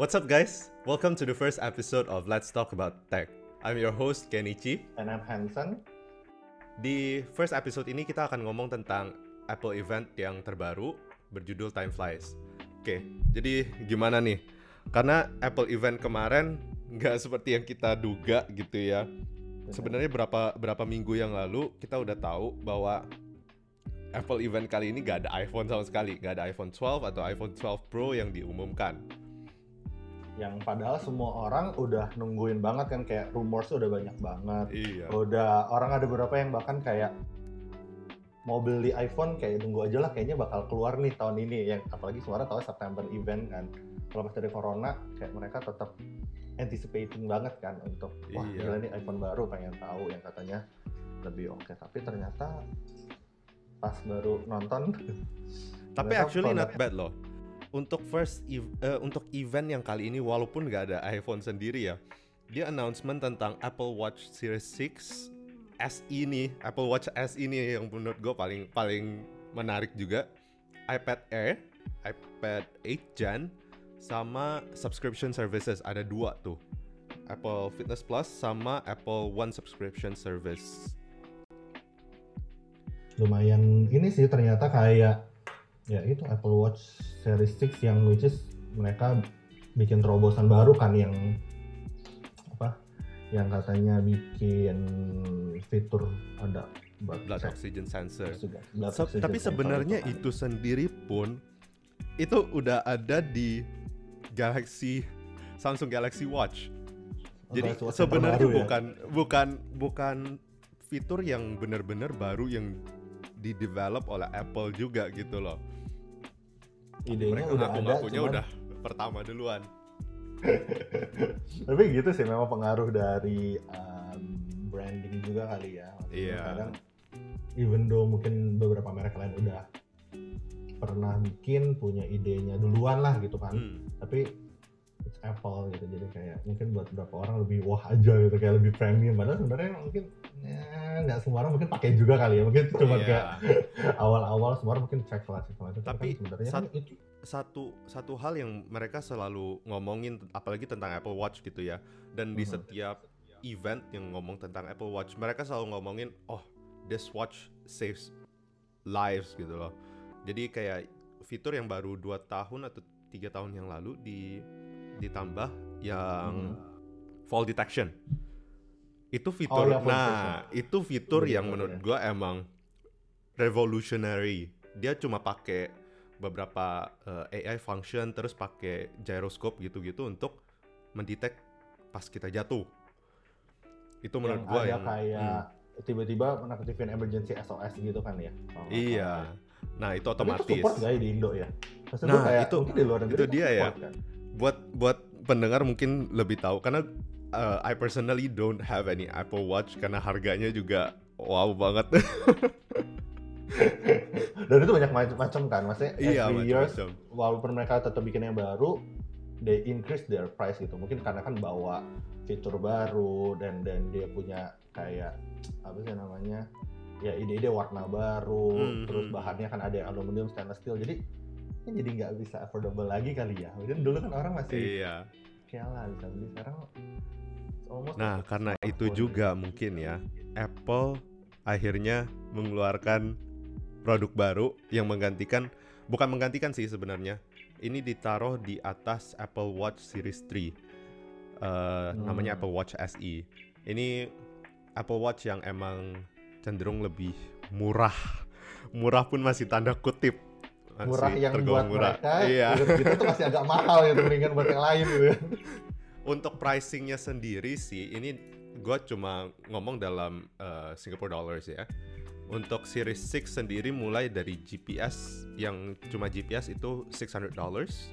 What's up, guys? Welcome to the first episode of Let's Talk About Tech. I'm your host Kenichi. And I'm Hansen. Di first episode ini kita akan ngomong tentang Apple event yang terbaru berjudul Time Flies. Oke, jadi gimana nih? Karena Apple event kemarin nggak seperti yang kita duga gitu ya. Sebenarnya berapa berapa minggu yang lalu kita udah tahu bahwa Apple event kali ini nggak ada iPhone sama sekali, nggak ada iPhone 12 atau iPhone 12 Pro yang diumumkan yang padahal semua orang udah nungguin banget kan kayak rumors udah banyak banget. Iya. Udah orang ada beberapa yang bahkan kayak mau beli iPhone kayak tunggu aja lah kayaknya bakal keluar nih tahun ini yang apalagi semua orang tahu September event kan. Kalau pas dari corona kayak mereka tetap anticipating banget kan untuk wah Iya. gila nih iPhone baru pengen tahu yang katanya lebih oke tapi ternyata pas baru nonton Tapi actually not bad loh. Untuk first ev- eh, untuk event yang kali ini walaupun nggak ada iPhone sendiri ya, dia announcement tentang Apple Watch Series 6 SE nih, Apple Watch SE ini yang menurut gue paling paling menarik juga. iPad Air, iPad 8 Gen, sama subscription services ada dua tuh. Apple Fitness Plus sama Apple One subscription service. lumayan ini sih ternyata kayak ya itu Apple Watch Series 6 yang which is mereka bikin terobosan baru kan yang apa yang katanya bikin fitur ada blood Blood oxygen sensor. blood Se- oxygen tapi sebenarnya kan. itu sendiri pun itu udah ada di Galaxy Samsung Galaxy Watch. Oh, Jadi Galaxy Watch yang sebenarnya ya? bukan bukan bukan fitur yang benar-benar baru yang di develop oleh Apple juga gitu loh. Idenya Mereka udah ada ngaku-ngakunya cuman- udah pertama duluan. tapi gitu sih memang pengaruh dari um, branding juga kali ya Iya. kadang even though mungkin beberapa merek lain udah pernah bikin punya idenya duluan lah gitu kan Hmm. tapi Apple gitu. Jadi kayak mungkin buat beberapa orang lebih wah aja gitu kayak lebih premium. Padahal sebenarnya mungkin ya, nggak semua orang mungkin pakai juga kali ya. Mungkin cuma Iya. kayak awal-awal semua orang mungkin cek lah cek lah. Tapi kan sebenarnya kan sat- itu. satu satu hal yang mereka selalu ngomongin apalagi tentang Apple Watch gitu ya. Dan di Mhm. setiap event yang ngomong tentang Apple Watch mereka selalu ngomongin oh this watch saves lives gitu loh. Jadi kayak fitur yang baru dua tahun atau tiga tahun yang lalu di ditambah yang fall detection itu fitur Hmm. Oh, ya, nah itu fitur Bener, yang bener, menurut ya. gua emang revolutionary dia cuma pakai beberapa eh, AI function terus pakai gyroscope gitu-gitu untuk mendetek pas kita jatuh itu menurut yang gua ada yang kayak tiba-tiba menaktifin emergency SOS gitu kan ya nggak iya salah. nah itu Tapi itu otomatis support nggak ya di Indo ya Maksud Nah, kayak itu- di luar negeri itu kan dia ya. kan? Buat buat pendengar mungkin lebih tahu karena uh, I personally don't have any Apple Watch karena harganya juga wow banget. Dan itu banyak macam-macam kan maksudnya iya every years walaupun mereka tetap bikin yang baru they increase their price gitu. Mungkin karena kan bawa fitur baru dan dan dia punya kayak apa sih namanya ya ide-ide warna baru Hmm, terus hmm. bahannya kan ada yang aluminium stainless steel. Jadi ini jadi nggak bisa affordable lagi kali ya mungkin dulu kan orang masih iya lah bisa beli sekarang Nah, karena itu juga mungkin ya, Apple akhirnya mengeluarkan produk baru yang menggantikan bukan menggantikan sih sebenarnya. Ini ditaruh di atas Apple Watch Series 3. Eh, namanya Hmm. Apple Watch SE. Ini Apple Watch yang emang cenderung lebih murah. Murah pun masih tanda kutip. Murah yang buat mereka Iya. kita tuh masih agak mahal gitu mendingan buat yang lain gitu Untuk pricingnya sendiri sih, ini gue cuma ngomong dalam uh, Singapore dollars ya. Untuk Series 6 sendiri mulai dari GPS yang cuma GPS itu 600 dollars.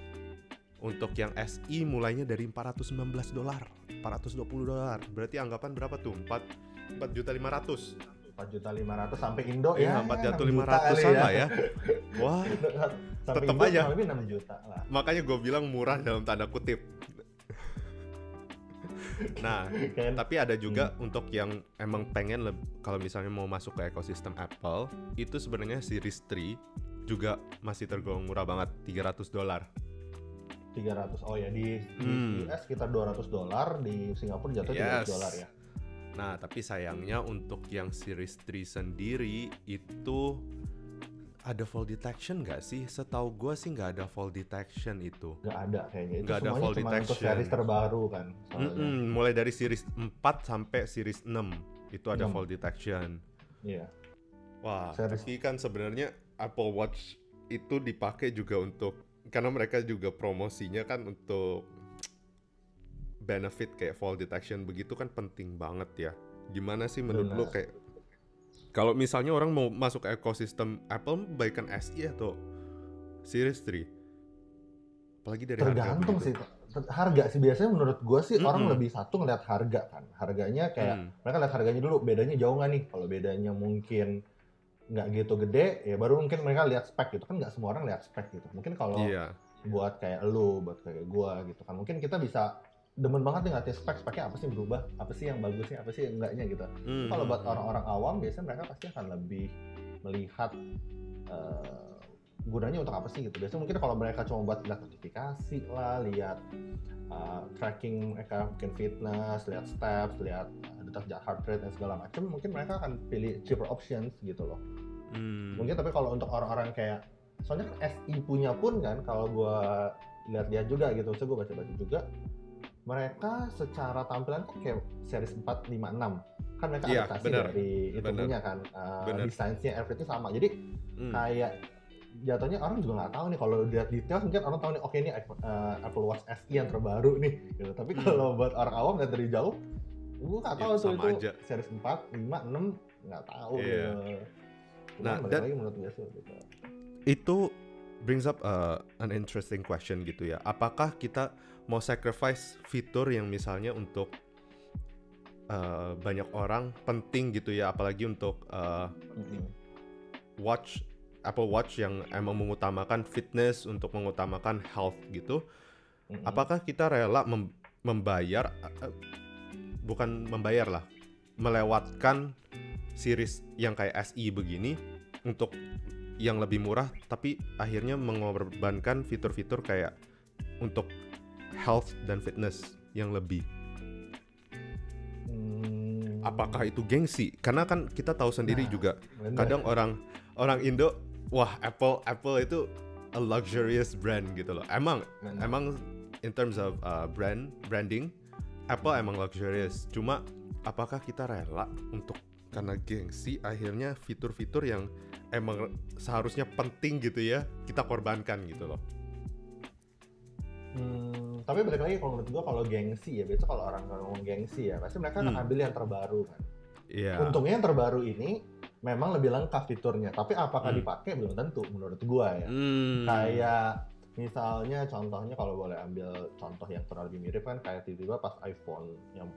Untuk yang SI mulainya dari 419 dolar, 420 dolar. Berarti anggapan berapa tuh? 4 4 juta 500. 4 juta 500 sampai Indo Iya, ya 4 juta 6 500 kali lah ya. Wah, Tetep Indo aja. lebih 6 juta lah makanya gue bilang murah dalam tanda kutip. Nah, kan Tapi ada juga untuk yang emang pengen kalau misalnya mau masuk ke ekosistem Apple, itu sebenarnya Series 3 juga masih tergolong murah banget, 300 dolar. 300. Oh ya di, di Hmm. US sekitar 200 dolar, di Singapura jatuh 300 Yes. dolar ya. Nah, tapi sayangnya untuk yang Series 3 sendiri itu ada fall detection nggak sih? Setahu gue sih nggak ada fall detection itu. Nggak ada kayaknya. Itu Nggak ada fall cuma untuk detection. series terbaru kan. soalnya. Mm-mm, mulai dari Series 4 sampai Series 6 itu ada Enam. fall detection. Iya. Wah, Series- tapi kan sebenarnya Apple Watch itu dipakai juga untuk karena mereka juga promosinya kan untuk benefit kayak fall detection begitu kan penting banget ya. Gimana sih menurut lo Benar. kayak kalau misalnya orang mau masuk ke ekosistem Apple baikkan SE atau Series 3? Apalagi dari harga Tergantung begitu. sih. Harga sih biasanya menurut gua sih orang Mm-mm. lebih satu ngeliat harga kan. Harganya kayak Hmm, mereka lihat harganya dulu bedanya jauh nggak nih kalau bedanya mungkin nggak gitu gede ya baru mungkin mereka lihat spek gitu kan nggak semua orang lihat spek gitu mungkin kalau Iya. buat kayak lu buat kayak gua gitu kan mungkin kita bisa demen banget nih ngeliatin spek speknya apa sih yang berubah? Apa sih yang bagusnya apa sih yang enggaknya gitu? Hmm, kalau buat hmm, hmm. orang-orang awam biasanya mereka pasti akan lebih melihat eh, gunanya untuk apa sih gitu. Biasanya mungkin kalau mereka cuma buat lihat notifikasi lah lihat uh, tracking mereka mungkin fitness lihat steps lihat uh, detak jantung heart rate dan segala macam mungkin mereka akan pilih cheaper options gitu loh. Hmm. mungkin tapi kalau untuk orang-orang kayak soalnya kan SI punya pun kan kalau gua lihat-lihat juga gitu so gue baca-baca juga mereka secara tampilan kan kayak series 4, 5, 6 kan mereka Iya, adaptasi benar. dari itu punya kan uh, Benar. desainnya everything sama jadi Hmm. kayak jatuhnya orang juga nggak tahu nih kalau lihat detail mungkin orang tahu nih oke ini uh, Apple Watch SE yang terbaru nih gitu tapi Hmm. kalau buat orang awam lihat dari jauh gue nggak Ya, tahu tuh sama itu aja. series 4, 5, 6 nggak tahu Iya. gitu. Nah, dan- lagi menurut gue sih gitu. itu brings up uh, an interesting question gitu ya. Apakah kita mau sacrifice fitur yang misalnya untuk uh, banyak orang penting gitu ya, apalagi untuk uh, watch Apple Watch yang emang mengutamakan fitness untuk mengutamakan health gitu. Mm-mm. Apakah kita rela mem- membayar uh, bukan membayar lah, melewatkan series yang kayak SE begini untuk yang lebih murah tapi akhirnya mengorbankan fitur-fitur kayak untuk health dan fitness yang lebih. Hmm, Apakah itu gengsi? Karena kan kita tahu sendiri Nah, juga bener. kadang orang orang Indo wah Apple Apple itu a luxurious brand gitu loh. Emang Bener. emang in terms of uh, brand branding Apple emang luxurious. Cuma apakah kita rela untuk karena gengsi akhirnya fitur-fitur yang emang seharusnya penting gitu ya kita korbankan gitu loh. Hmm, tapi balik lagi kalau menurut gua kalau gengsi ya biasa kalau orang ngomong gengsi ya pasti mereka akan Hmm. ambil yang terbaru kan. Iya. Untungnya yang terbaru ini memang lebih lengkap fiturnya, tapi apakah Hmm. dipakai belum tentu menurut gua ya. Hmm. Kayak misalnya contohnya kalau boleh ambil contoh yang kurang lebih mirip kan kayak tiba-tiba pas iPhone yang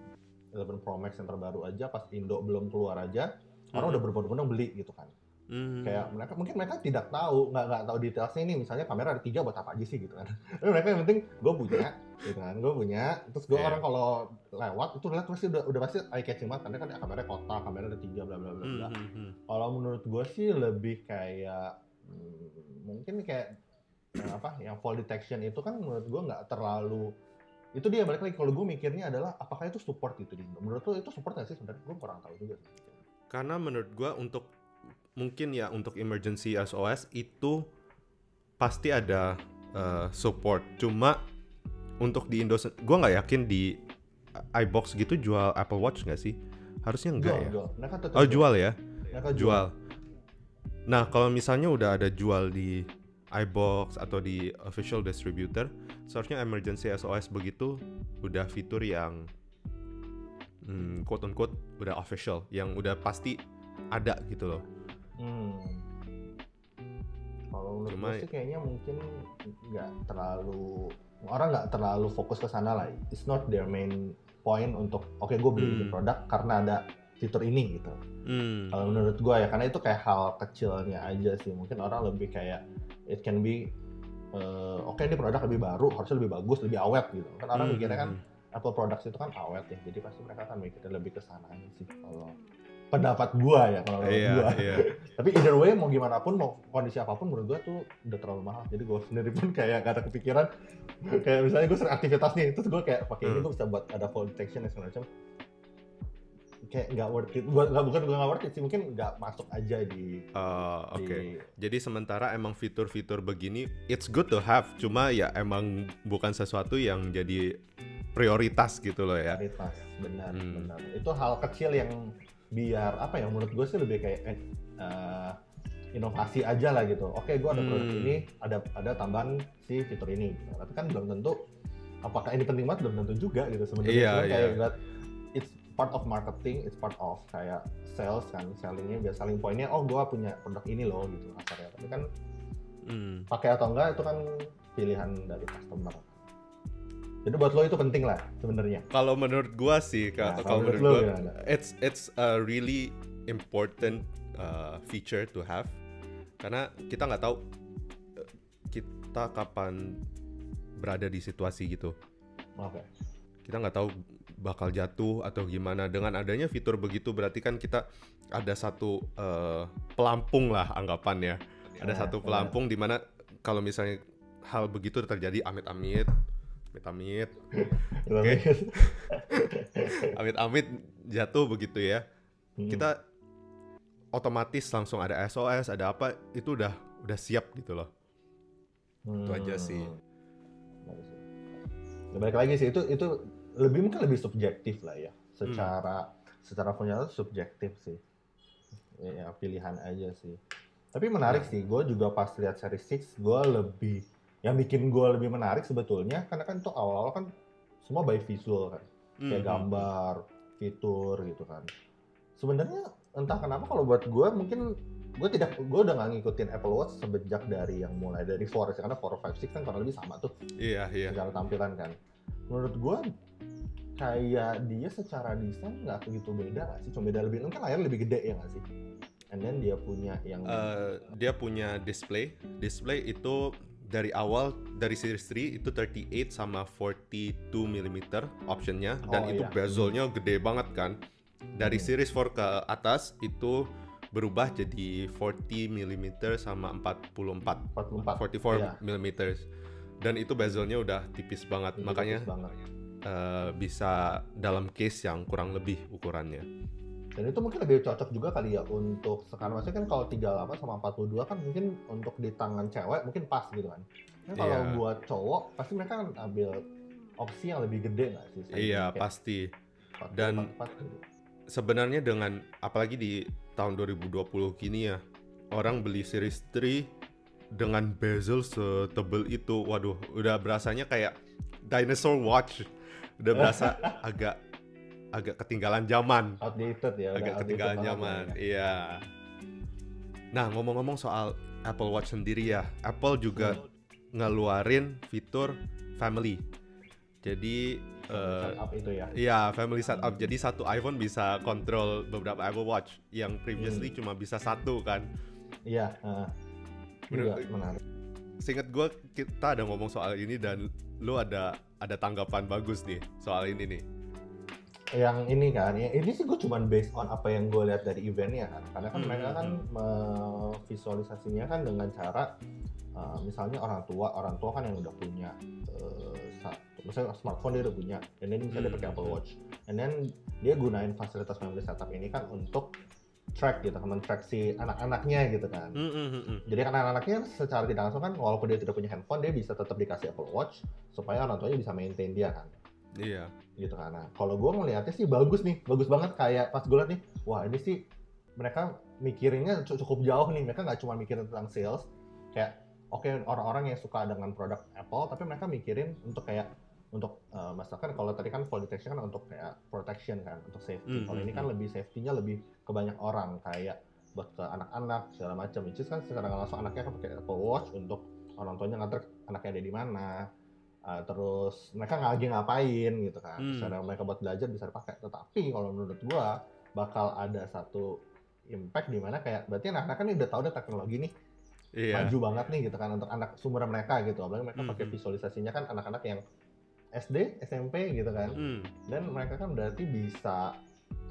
11 Pro Max yang terbaru aja pas Indo belum keluar aja orang Mhm. udah berbondong-bondong beli gitu kan. Hmm. kayak mereka mungkin mereka tidak tahu nggak nggak tahu detailsnya ini. Misalnya kamera ada tiga buat apa aja sih gitu kan. Tapi mereka yang penting gue punya gitu kan gue punya. Terus gue Iya. orang kalau lewat itu lihat pasti udah udah pasti eye catching banget. Karena kan kamera kotak kamera ada tiga bla bla bla Hmm, bla. Hmm, hmm. kalau menurut gue sih lebih kayak hmm, mungkin kayak eh, apa yang fall detection itu kan menurut gue nggak terlalu itu dia balik lagi. Kalau gue mikirnya adalah apakah itu support gitu di menurut lo itu support nggak sih sebenarnya? Gue kurang tahu juga Karena menurut gua untuk mungkin ya untuk emergency SOS itu pasti ada uh, support. Cuma untuk di Indo, gua nggak yakin di iBox gitu jual Apple Watch nggak sih? Harusnya enggak jual ya. jual mereka tetap Oh jual ya, mereka jual. Nah kalau misalnya udah ada jual di iBox atau di official distributor, seharusnya emergency SOS begitu udah fitur yang hmm, quote unquote udah official, yang udah pasti ada gitu loh. Hmm. Kalau menurut Cuma- gue sih kayaknya mungkin nggak terlalu orang nggak terlalu fokus ke sana lah. It's not their main point untuk oke gue beli Hmm. produk karena ada fitur ini gitu. Hmm. Kalau menurut gue ya karena itu kayak hal kecilnya aja sih. Mungkin orang lebih kayak it can be eh, oke ini produk lebih baru harusnya lebih bagus lebih awet gitu. Kan orang Hmm, mikirnya kan hmm, Apple products itu kan awet ya. Jadi pasti mereka akan mikirnya lebih ke sana sih kalau pendapat gua ya kalau Iya, gua. iya. Tapi either way mau gimana pun mau kondisi apa pun menurut gua tuh udah terlalu mahal. Jadi gua sendiri pun kayak gak ada kepikiran kayak misalnya gua sering aktivitas nih terus gua kayak pakai ini Hmm. gua bisa buat ada fall detection dan segala macam. Kayak nggak worth it. Gua nggak bukan gua nggak worth it sih mungkin nggak masuk aja di Eh, Oke. di Jadi sementara emang fitur-fitur begini it's good to have, cuma ya emang bukan sesuatu yang jadi prioritas gitu loh ya. prioritas benar Hmm. benar. Itu hal kecil yang biar apa ya menurut gue sih lebih kayak eh, eh, inovasi aja lah gitu. Oke, gue ada produk Hmm. ini, ada ada tambahan si fitur ini. Tapi kan belum tentu apakah ini penting banget belum tentu juga gitu sebenarnya. Iya, Cuma kayak iya. it's part of marketing, it's part of kayak sales kan, sellingnya biar selling pointnya oh gue punya produk ini loh gitu kasarnya. Tapi kan Hmm. pakai atau enggak itu kan pilihan dari customer. Jadi buat lo itu penting lah sebenarnya. Kalau menurut gua sih, Nah, ka- kalau kalau menurut menurut gua, gimana? it's it's a really important uh, feature to have karena kita nggak tahu uh, kita kapan berada di situasi gitu. Oke. Kita nggak tahu bakal jatuh atau gimana. Dengan adanya fitur begitu berarti kan kita ada satu uh, pelampung lah anggapannya. Ada Nah, satu benar. pelampung di mana kalau misalnya hal begitu terjadi amit-amit, amit-amit, Oke. amit-amit jatuh begitu ya. Hmm. kita otomatis langsung ada SOS, ada apa itu udah udah siap gitu loh. itu aja sih. Ya, balik lagi sih itu itu lebih mungkin lebih subjektif lah ya. Secara secara punya subjektif sih. Ya, ya, pilihan aja sih. Tapi menarik sih, gue juga pas lihat seri 6, gue lebih yang bikin gue lebih menarik sebetulnya karena kan itu awal-awal kan semua by visual kan, kayak Mhm. gambar, fitur gitu kan. Sebenarnya entah kenapa kalau buat gue mungkin gue tidak gue udah nggak ngikutin Apple Watch sejak dari yang mulai dari 4 karena 4 5 6 kan kurang lebih sama tuh Iya iya. secara tampilan kan menurut gue kayak dia secara desain nggak begitu beda nggak sih cuma beda lebih mungkin layar lebih gede ya nggak sih and then dia punya yang Eh, dia punya display. Display itu dari awal dari series 3 itu 38 sama 42 mm optionnya dan Oh, itu iya. bezelnya gede banget kan. Dari Hmm. series 4 ke atas itu berubah jadi 40 mm sama 44 44 44 Iya. mm dan itu bezelnya udah tipis banget Itu makanya tipis banget. eh, bisa dalam case yang kurang lebih ukurannya dan itu mungkin lebih cocok juga kali ya untuk sekarang. Maksudnya kan kalau 38 sama 42 kan mungkin untuk di tangan cewek mungkin pas gitu kan. Kan kalau Iya. buat cowok pasti mereka kan ambil opsi yang lebih gede nggak sih? Iya Kayak pasti. 44, dan 44 gitu. sebenarnya dengan apalagi di tahun 2020 kini ya orang beli series 3 dengan bezel setebel itu waduh udah berasanya kayak dinosaur watch. Udah berasa agak agak ketinggalan zaman outdated ya agak outdated ketinggalan zaman ya. iya nah ngomong-ngomong soal Apple Watch sendiri ya Apple juga ngeluarin fitur family jadi eh, Setup itu ya Iya, family setup. Jadi satu iPhone bisa kontrol beberapa Apple Watch yang previously cuma bisa satu kan. Iya, juga Menurut- menarik. Seingat gue kita ada ngomong soal ini dan lu ada ada tanggapan bagus nih soal ini nih. Yang ini kan, ya, ini sih gue cuman based on apa yang gue lihat dari eventnya kan. Karena kan Hmm, mereka hmm, kan visualisasinya kan dengan cara uh, misalnya orang tua, orang tua kan yang udah punya uh, satu, misalnya smartphone dia udah punya, dan then misalnya dia Hmm, pakai Apple hmm. Watch, and then dia gunain fasilitas memory setup ini kan untuk track gitu, kan track si anak-anaknya gitu kan. Hmm, hmm, hmm, hmm. Jadi kan anak-anaknya secara tidak langsung kan walaupun dia tidak punya handphone dia bisa tetap dikasih Apple Watch supaya orang tuanya bisa maintain dia kan Iya. Gitu kan. Nah, kalau gue ngelihatnya sih bagus nih, bagus banget kayak pas gue liat nih, wah ini sih mereka mikirinnya cu- cukup jauh nih, mereka nggak cuma mikirin tentang sales, kayak oke orang-orang yang suka dengan produk Apple, tapi mereka mikirin untuk kayak untuk eh, misalkan kalau tadi kan fall detection kan untuk kayak protection kan, untuk safety. Hmm, kalau ini hmm, kan lebih safety-nya lebih ke banyak orang kayak buat ke anak-anak segala macam. Which is kan secara nggak langsung anaknya kan pakai Apple Watch untuk orang tuanya nge anaknya ada di mana, Uh, terus mereka nggak lagi ngapain gitu kan Hmm. secara mereka buat belajar bisa dipakai tetapi kalau menurut gua bakal ada satu impact di mana kayak berarti anak-anak kan udah tahu deh teknologi nih Iya. maju banget nih gitu kan untuk anak sumber mereka gitu apalagi mereka pakai Mhm. visualisasinya kan anak-anak yang SD SMP gitu kan Hmm. dan mereka kan berarti bisa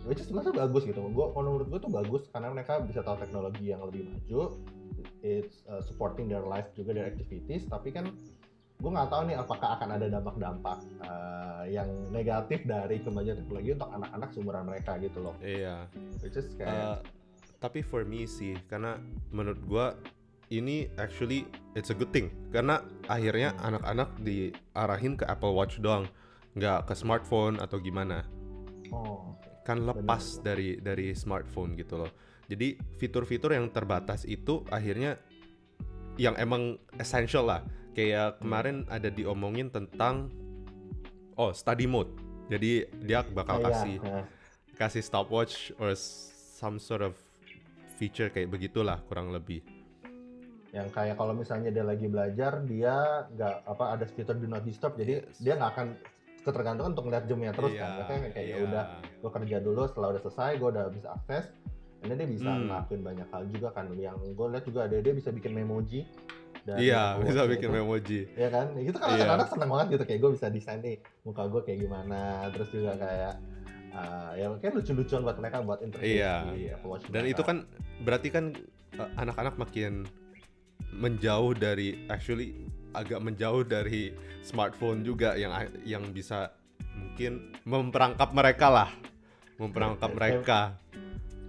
which is sebenarnya bagus gitu gua kalau menurut gue tuh bagus karena mereka bisa tahu teknologi yang lebih maju it's uh, supporting their life juga their activities tapi kan gue nggak tahu nih apakah akan ada dampak-dampak uh, yang negatif dari kemajuan teknologi untuk anak-anak seumuran mereka gitu loh Iya. which is kayak Uh, tapi for me sih, karena menurut gua ini actually it's a good thing karena akhirnya anak-anak diarahin ke Apple Watch doang, nggak ke smartphone atau gimana. oh Kan lepas dari dari smartphone gitu loh. Jadi fitur-fitur yang terbatas itu akhirnya yang emang essential lah. Kayak kemarin ada diomongin tentang oh study mode. Jadi dia bakal Kayak, kasih uh, kasih stopwatch or some sort of feature kayak begitulah kurang lebih. yang kayak kalau misalnya dia lagi belajar dia nggak apa ada fitur do not disturb jadi Yes. dia nggak akan ketergantungan untuk ngeliat jamnya terus Iya, kan Mereka kayak ya iya. udah gue kerja dulu setelah udah selesai gue udah bisa akses dan dia bisa Hmm. ngelakuin banyak hal juga kan yang gue lihat juga ada dia bisa bikin memoji Iya, bisa bikin itu. memoji. ya kan itu kan Iya. anak-anak seneng banget gitu kayak gue bisa desain nih muka gue kayak gimana terus juga kayak uh, ya kayak lucu-lucuan buat mereka buat interface Iya. Watch Dan mereka. itu kan berarti kan uh, anak-anak makin menjauh dari actually agak menjauh dari smartphone juga yang yang bisa mungkin memperangkap mereka lah. Memperangkap mereka.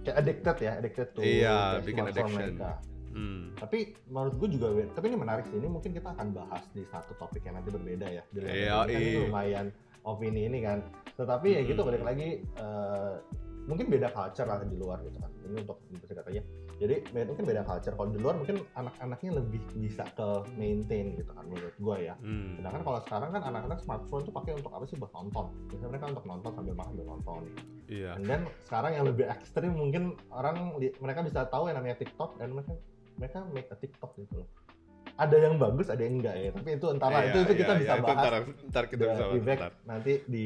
kayak addicted ya addicted tuh Iya, bikin addiction. mereka. Hmm. Tapi menurut gue juga, tapi ini menarik sih. Ini mungkin kita akan bahas di satu topik yang nanti berbeda ya. Di lain Iya, episode. Kan ini iya. lumayan opini ini kan. Tetapi ya gitu Mm-mm. balik lagi eh, mungkin beda culture lah di luar gitu kan. Ini untuk katanya. Jadi mungkin beda culture. Kalau di luar mungkin anak-anaknya lebih bisa ke maintain gitu kan menurut gue ya. Hmm. Sedangkan kalau sekarang kan anak-anak smartphone tuh pakai untuk apa sih buat nonton. Biasanya mereka untuk nonton sambil makan sambil nonton nih. Iya. And then sekarang yang lebih ekstrim mungkin orang mereka bisa tahu yang namanya TikTok dan mereka mereka make a TikTok gitu loh. Ada yang bagus, ada yang enggak ya. Tapi itu entar lah, Iya, itu itu kita iya, bisa iya, itu bahas Ntar, ntar kita the bisa bahas. ntar. nanti di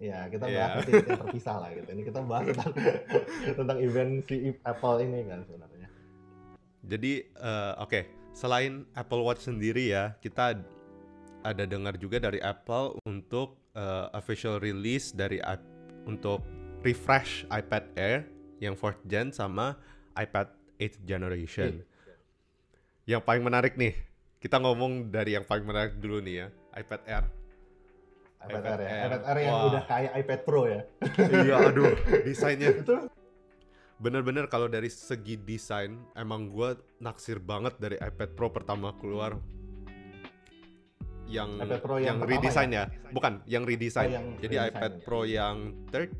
ya kita Iya. bahas nanti yang terpisah lah gitu. Ini kita bahas tentang tentang event si Apple ini kan sebenarnya. Jadi eh, oke, selain Apple Watch sendiri ya, kita ada dengar juga dari Apple untuk eh, official release dari untuk refresh iPad Air yang 4th gen sama iPad 8th generation. Yang paling menarik nih, kita ngomong dari yang paling menarik dulu nih ya, iPad Air. iPad, iPad Air ya. Air. iPad Air yang Wah. udah kayak iPad Pro ya. iya, aduh, desainnya itu bener-bener kalau dari segi desain emang gue naksir banget dari iPad Pro pertama keluar yang iPad Pro yang pertama redesign ya? bukan yang redesign Oh, yang jadi redesign iPad ya. Pro yang third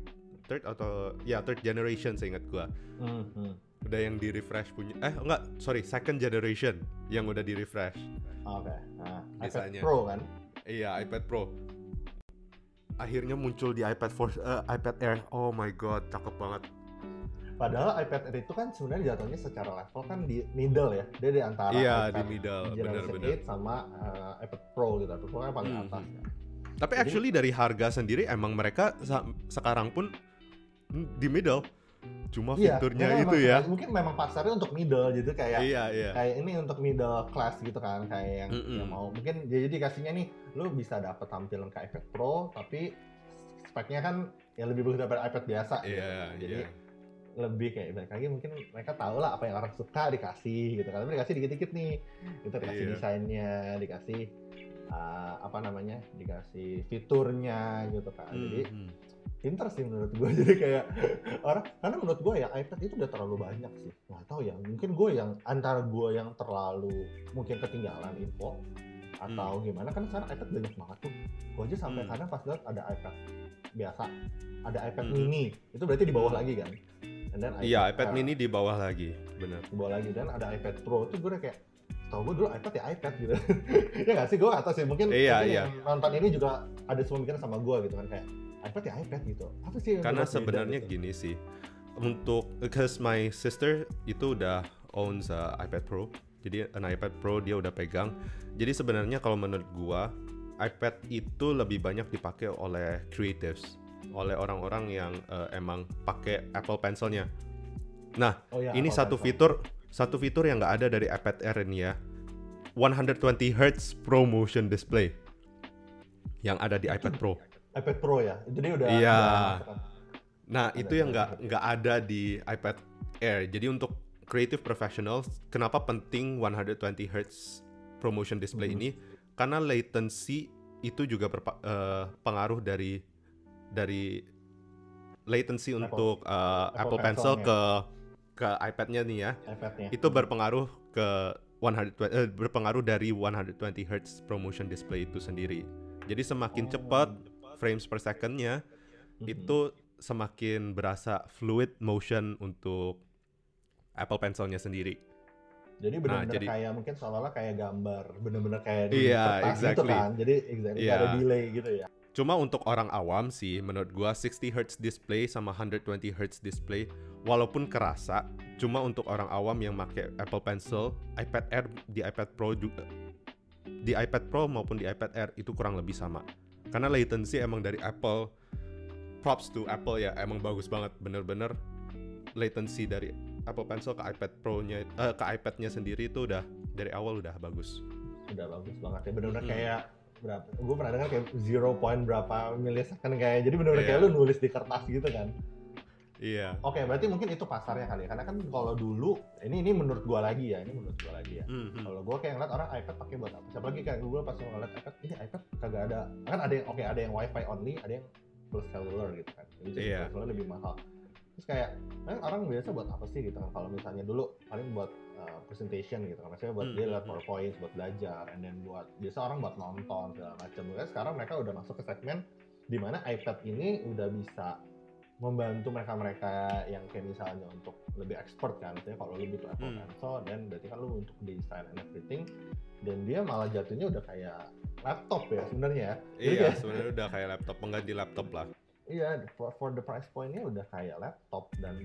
third atau ya third generation seingat gue Hmm, hmm. Udah yang di refresh punya eh enggak sorry second generation yang udah di refresh Oke. Nah, iPad. Pro kan. iya iPad Pro akhirnya muncul di iPad for eh, iPad Air oh my god cakep banget Padahal iPad Air itu kan sebenarnya jatuhnya secara level kan di middle ya. Dia di antara iya iPad di middle bener-bener 8 sama uh, iPad Pro gitu. iPad Pro kan paling Hmm, atas kan. Tapi Jadi- actually dari harga sendiri emang mereka sekarang pun di middle. Cuma Iya, fiturnya itu memang- ya. Mungkin memang pasarnya untuk middle gitu kayak Iya, iya. kayak ini untuk middle class gitu kan kayak yang, Mm-mm. yang mau mungkin jadi dikasihnya nih lu bisa dapat tampilan kayak iPad Pro tapi speknya kan yang lebih bagus daripada iPad biasa gitu. Iya, Jadi iya. lebih kayak balik lagi mungkin mereka tahu lah apa yang orang suka dikasih gitu kan tapi dikasih dikit-dikit nih itu dikasih Iya. desainnya dikasih uh, apa namanya dikasih fiturnya gitu kan jadi Mhm. Pinter sih menurut gue jadi kayak orang karena menurut gue ya iPad itu udah terlalu banyak sih nggak tahu ya mungkin gue yang antara gue yang terlalu mungkin ketinggalan info atau gimana kan sekarang iPad banyak banget tuh gue aja sampai Hmm. kadang pas lihat ada iPad biasa ada iPad Hmm. mini itu berarti di bawah lagi kan then Iya, iPad Air mini di bawah lagi, benar. di bawah lagi dan ada iPad Pro itu gue udah kayak tau gue dulu iPad ya iPad gitu ya nggak sih gue tahu sih mungkin, Iya, mungkin iya. yang nonton ini juga ada semua pikiran sama gue gitu kan kayak iPad ya iPad gitu apa sih yang Karena sebenarnya gitu? gini sih. Untuk because my sister itu udah owns a iPad Pro. Jadi an iPad Pro dia udah pegang. Jadi sebenarnya kalau menurut gua iPad itu lebih banyak dipakai oleh creatives, oleh orang-orang yang eh, emang pakai Apple Pencilnya. Nah, Oh, iya, ini Apple satu Pencil. fitur satu fitur yang nggak ada dari iPad Air ini ya 120 Hz Pro Motion Display yang ada di iPad Pro iPad Pro ya jadi udah Iya. udah kan. Nah, Ada itu yang nggak iPad nggak ada di iPad Air. Jadi untuk creative professionals, kenapa penting 120 Hz promotion display Mhm. ini? Karena latency itu juga berpengaruh dari dari latency Apple- untuk uh, Apple Apple, Pencil Pencil-nya. ke ke iPad-nya nih ya. iPad-nya. Itu berpengaruh ke 120 eh, berpengaruh dari 120 Hz promotion display itu sendiri. Jadi semakin Oh. cepat frames per second-nya Mhm. itu semakin berasa fluid motion untuk Apple Pencil-nya sendiri. Jadi benar-benar Nah, jadi- kayak mungkin seolah-olah kayak gambar, bener-bener kayak di Iya, kertas gitu exactly. kan. Jadi exactly nggak ada Iya. delay gitu ya. Cuma untuk orang awam sih menurut gua 60 Hz display sama 120 Hz display walaupun kerasa cuma untuk orang awam yang pakai Apple Pencil, iPad Air di iPad Pro juga di iPad Pro maupun di iPad Air itu kurang lebih sama. Karena latency emang dari Apple props to Apple ya emang bagus banget bener-bener latency dari Apple Pencil ke iPad Pro-nya eh, ke iPad-nya sendiri itu udah dari awal udah bagus. Udah bagus banget ya. Bener-bener Mhm. kayak berapa? Gue pernah dengar kayak 0 point berapa milisecond kayak. Jadi bener-bener Iya. kayak lu nulis di kertas gitu kan. Iya. Oke, berarti mungkin itu pasarnya kali ya. Karena kan kalau dulu ini ini menurut gua lagi ya, ini menurut gua lagi ya. Mhm. Kalau gua kayak ngeliat orang iPad pakai buat apa? Siapa lagi kayak Google pas ngeliat iPad, ini iPad kagak ada. Kan ada yang oke, ada yang WiFi only, ada yang plus cellular gitu kan. Jadi plus cellular lebih mahal. Terus kayak kan orang biasa buat apa sih gitu kan? Kalau misalnya dulu paling buat uh, presentation gitu kan. Maksudnya buat Hmm, dia hmm, lihat hmm. PowerPoint, buat belajar, and then buat biasa orang buat nonton segala macam. Makanya sekarang mereka udah masuk ke segmen di mana iPad ini udah bisa membantu mereka-mereka yang kayak misalnya untuk lebih expert kan, misalnya kalau lu butuh Apple Hmm. Pencil dan berarti kan lu untuk desain and everything dan dia malah jatuhnya udah kayak laptop ya sebenarnya ya. Iya, kayak- sebenarnya udah kayak laptop, pengganti laptop lah. Iya, for, for the price point-nya udah kayak laptop dan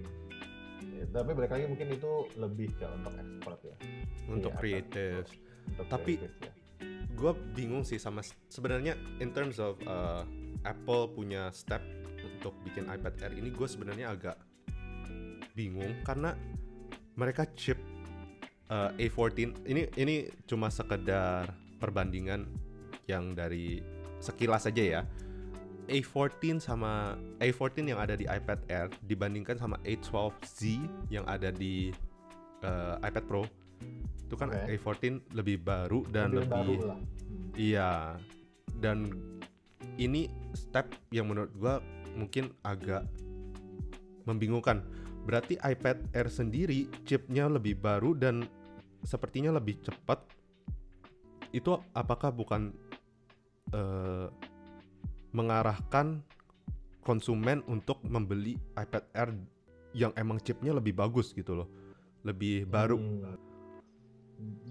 ya, tapi balik lagi mungkin itu lebih ke untuk expert ya. untuk Iya, creative. Untuk Tapi- creative, ya. Gue bingung sih sama sebenarnya in terms of uh, Apple punya step untuk bikin iPad Air ini gue sebenarnya agak bingung karena mereka chip uh, A14 ini ini cuma sekedar perbandingan yang dari sekilas aja ya. A14 sama A14 yang ada di iPad Air dibandingkan sama A12Z yang ada di uh, iPad Pro itu kan Oke. A14 lebih baru dan Lebih lebih, baru lah. Iya dan ini step yang menurut gua mungkin agak membingungkan berarti iPad Air sendiri chipnya lebih baru dan sepertinya lebih cepat itu apakah bukan eh, mengarahkan konsumen untuk membeli iPad Air yang emang chipnya lebih bagus gitu loh lebih baru Hmm.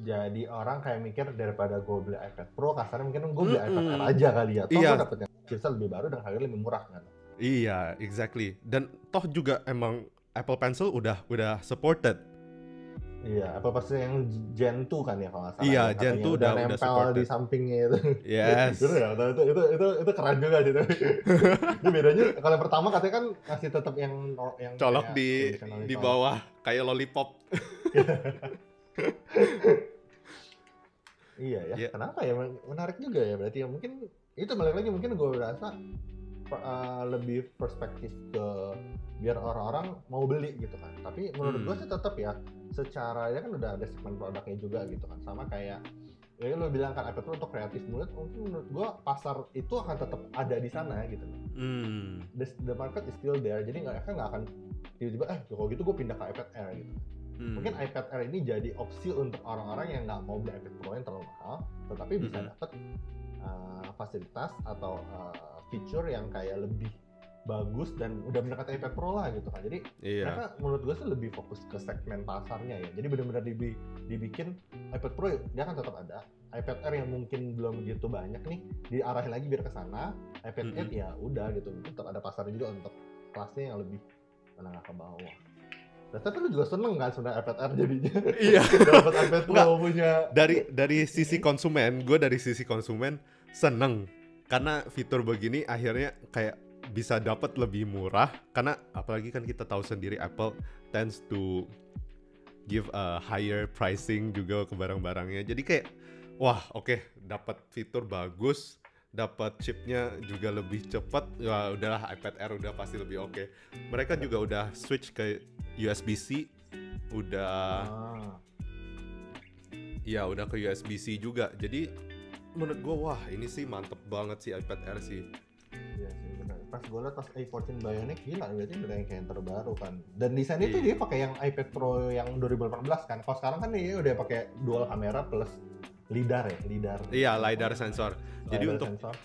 Jadi orang kayak mikir daripada gue beli iPad Pro, kasarnya mungkin gue beli iPad Air aja kali ya. Toh Iya. gue dapetnya chipset lebih baru dan harganya lebih murah kan. Iya, exactly. Dan toh juga emang Apple Pencil udah udah supported. Iya, apa pasti yang Gen 2 kan ya kalau nggak salah. Iya, ya, Gen katanya 2 udah- udah nempel supported. di sampingnya itu. Yes. Itu ya, itu, itu, itu, itu keren juga sih. Ini bedanya kalau yang pertama katanya kan masih tetap yang yang Colok kayak di di bawah kayak lollipop. Iya ya. Iya. Kenapa ya? Men- Menarik juga ya. Berarti ya mungkin itu balik lagi mungkin gue rasa per- uh, lebih perspektif ke biar orang-orang mau beli gitu kan. Tapi menurut Hmm. gue sih tetap ya secara ya kan udah ada segmen produknya juga gitu kan. Sama kayak ya lo bilang kan iPad Pro untuk kreatif mulut mungkin menurut gue pasar itu akan tetap ada di sana gitu Hmm. the, the market is still there jadi nggak kan nggak akan tiba-tiba eh kalau gitu gue pindah ke iPad Air gitu hmm. mungkin iPad Air ini jadi opsi untuk orang-orang yang nggak mau beli iPad Pro yang terlalu mahal, tetapi bisa Mhm. dapat uh, fasilitas atau uh, feature yang kayak lebih bagus dan udah mendekati iPad Pro lah gitu kan. Jadi Iya. mereka menurut gue sih lebih fokus ke segmen pasarnya ya. Jadi benar-benar dibi- dibikin iPad Pro dia kan tetap ada. iPad Air yang mungkin belum gitu banyak nih diarahin lagi biar ke sana. iPad Mhm. 8 ya udah gitu. Tetap ada pasarnya juga untuk kelasnya yang lebih menengah ke bawah. Nah, tapi lu juga seneng kan sebenarnya iPad Air jadinya. Iya. dapat iPad Pro punya. Dari dari sisi konsumen, gue dari sisi konsumen seneng. Karena fitur begini akhirnya kayak bisa dapat lebih murah. Karena apalagi kan kita tahu sendiri Apple tends to give a higher pricing juga ke barang-barangnya. Jadi kayak wah oke dapat fitur bagus dapat chipnya juga lebih cepat ya udahlah iPad Air udah pasti lebih oke mereka juga udah switch ke USB-C udah Ah. ya udah ke USB-C juga jadi menurut gue wah ini sih mantep banget sih iPad Air sih Iya sih benar. Pas gue liat pas A14 Bionic gila berarti udah yang kayak yang terbaru kan. Dan desainnya itu Iya. dia pakai yang iPad Pro yang 2018 kan. Kalau sekarang kan dia udah pakai dual kamera plus lidar ya, lidar. iya lidar sensor jadi Lidar untuk sensor.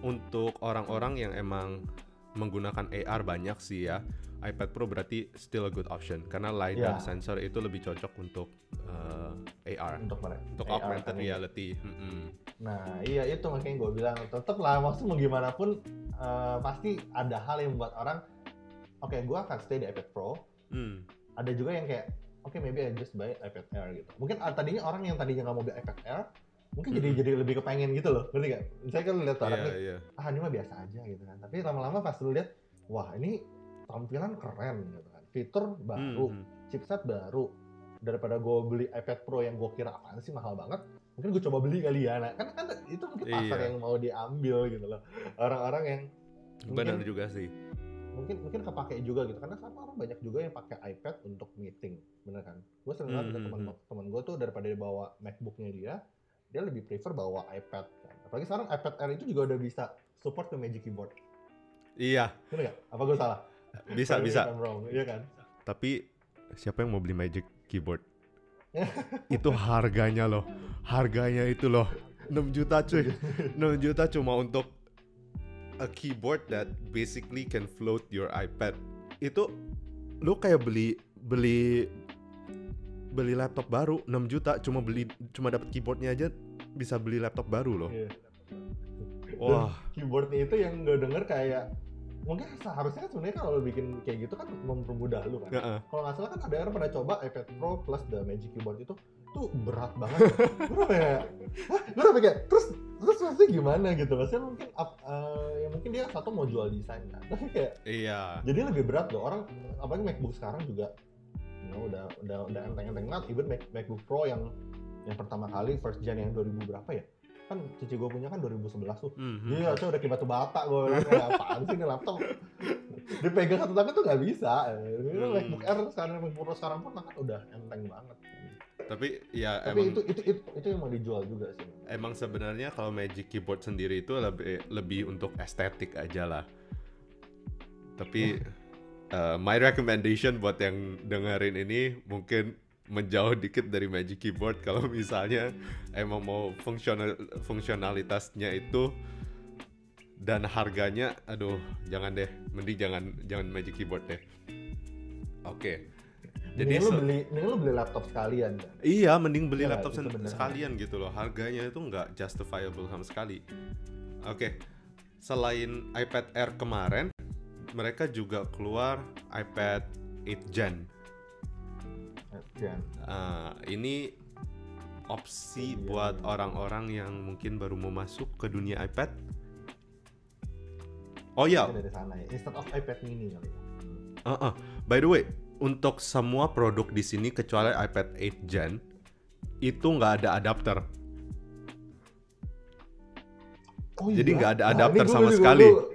untuk orang-orang yang emang menggunakan AR banyak sih ya iPad Pro berarti still a good option karena lidar Iya. sensor itu lebih cocok untuk uh, AR untuk mereka. untuk AR augmented kan ini. reality Mm-mm. Nah iya itu makanya gue bilang tetep lah maksudnya mau gimana pun eh, pasti ada hal yang membuat orang oke gue akan stay di iPad Pro. Hmm. Ada juga yang kayak oke maybe I just buy iPad Air gitu. Mungkin ah, tadinya orang yang tadinya nggak mau beli iPad Air mungkin jadi jadi lebih kepengen gitu loh ngerti gak? Misalnya kan lihat orang Iya, nih iya. ah ini mah biasa aja gitu kan. Tapi lama-lama pas lu lihat wah ini tampilan keren gitu kan. Fitur baru, Hmm, hmm. chipset baru. Daripada gue beli iPad Pro yang gue kira apaan sih mahal banget, mungkin gue coba beli kali ya. Nah, kan kan itu mungkin pasar Iya. yang mau diambil gitu loh. Orang-orang yang benar juga sih mungkin mungkin kepake juga gitu. Karena sama orang banyak juga yang pakai iPad untuk meeting bener kan? Gue sering lihat Hmm, ada teman hmm, teman gue tuh daripada bawa MacBooknya dia dia lebih prefer bawa iPad kan. Apalagi sekarang iPad Air itu juga udah bisa support ke Magic Keyboard. Iya. Bener gak? apa gue salah? bisa bisa. wrong, iya kan? tapi siapa yang mau beli Magic Keyboard? Itu harganya loh. Harganya itu loh. 6 juta cuy. 6 juta cuma untuk a keyboard that basically can float your iPad itu lu kayak beli beli beli laptop baru 6 juta cuma beli cuma dapat keyboardnya aja bisa beli laptop baru loh Iya. wah keyboardnya itu yang gue denger kayak mungkin seharusnya kan sebenarnya kalau lo bikin kayak gitu kan mempermudah lu kan Heeh. kalau nggak salah kan ada orang pernah coba iPad Pro plus the Magic Keyboard itu tuh berat banget gue udah kayak Hah? gue udah kayak terus terus maksudnya gimana gitu? Maksudnya mungkin up- eh, ya mungkin dia satu mau jual desain kan? Tapi kayak iya. jadi lebih berat loh. Orang apalagi MacBook sekarang juga you know, udah udah udah enteng-enteng banget. Even Mac, MacBook Pro yang yang pertama kali first gen yang 2000 berapa ya? Kan cici gue punya kan 2011 tuh. Mhm. Iya, saya udah kayak batu bata gue kayak apaan sih ini laptop? Dipegang satu tangan tuh nggak bisa. Hmm. MacBook Air sekarang MacBook Pro sekarang pun kan udah enteng banget. Tapi ya Tapi emang itu, itu itu itu yang mau dijual juga sih. emang sebenarnya kalau Magic Keyboard sendiri itu lebih lebih untuk estetik aja lah. Tapi uh, my recommendation buat yang dengerin ini mungkin menjauh dikit dari Magic Keyboard kalau misalnya emang mau fungsional fungsionalitasnya itu dan harganya aduh jangan deh mending jangan jangan Magic Keyboard deh. Oke. Jadi Jadi lu beli, mending lu beli laptop sekalian kan. Iya, mending beli Iya, laptop sekalian gitu loh. Harganya itu nggak justifiable sama sekali. Oke, selain iPad Air kemarin, mereka juga keluar iPad 8 Gen. Ya. Ah, ini opsi Iya, buat orang-orang yang mungkin baru mau masuk ke dunia iPad. Oh iya, Dari sana ya. Instead of iPad mini kali ya. uh-uh. by the way, untuk semua produk di sini kecuali iPad 8 Gen itu nggak ada adapter. Oh Jadi nggak ada Nah, adapter ini sama gua- sekali. gua-